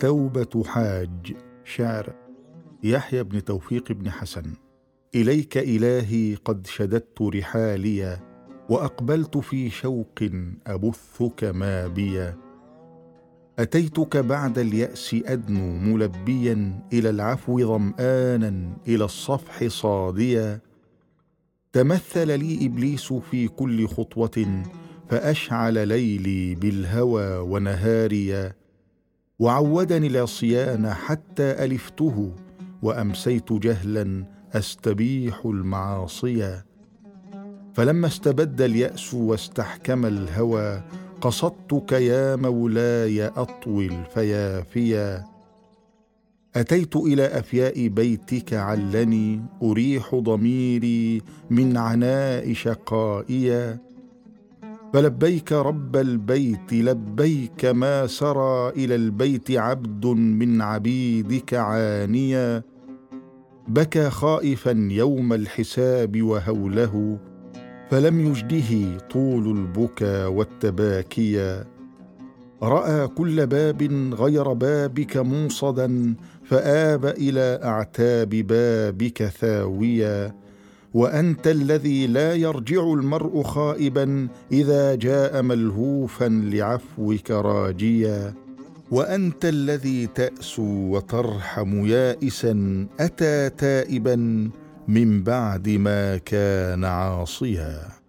توبة حاج. شعر. يحيى بن توفيق بن حسن. إليك إلهي قد شددت رحالي وأقبلت في شوق أبثك ما بي. أتيتك بعد اليأس أدنو ملبيا إلى العفو ظمانا إلى الصفح صاديا. تمثل لي إبليس في كل خطوة فأشعل ليلي بالهوى ونهاري. وعودني العصيان حتى ألفته وأمسيت جهلا أستبيح المعاصي. فلما استبد اليأس واستحكم الهوى قصدتك يا مولاي اطوي الفيافيا أتيت إلى أفياء بيتك علني أريح ضميري من عناء شقائي فلبيك رب البيت لبيك ما سرى إلى البيت عبد من عبيدك عانيا. بكى خائفا يوم الحساب وهوله فلم يجده طول البكا والتباكيا. رأى كل باب غير بابك موصدا فآب إلى أعتاب بابك ثاويا. وأنت الذي لا يرجع المرء خائبا إذا جاء ملهوفا لعفوك راجيا. وأنت الذي تأسو وترحم يائسا أتى تائبا من بعد ما كان عاصيا.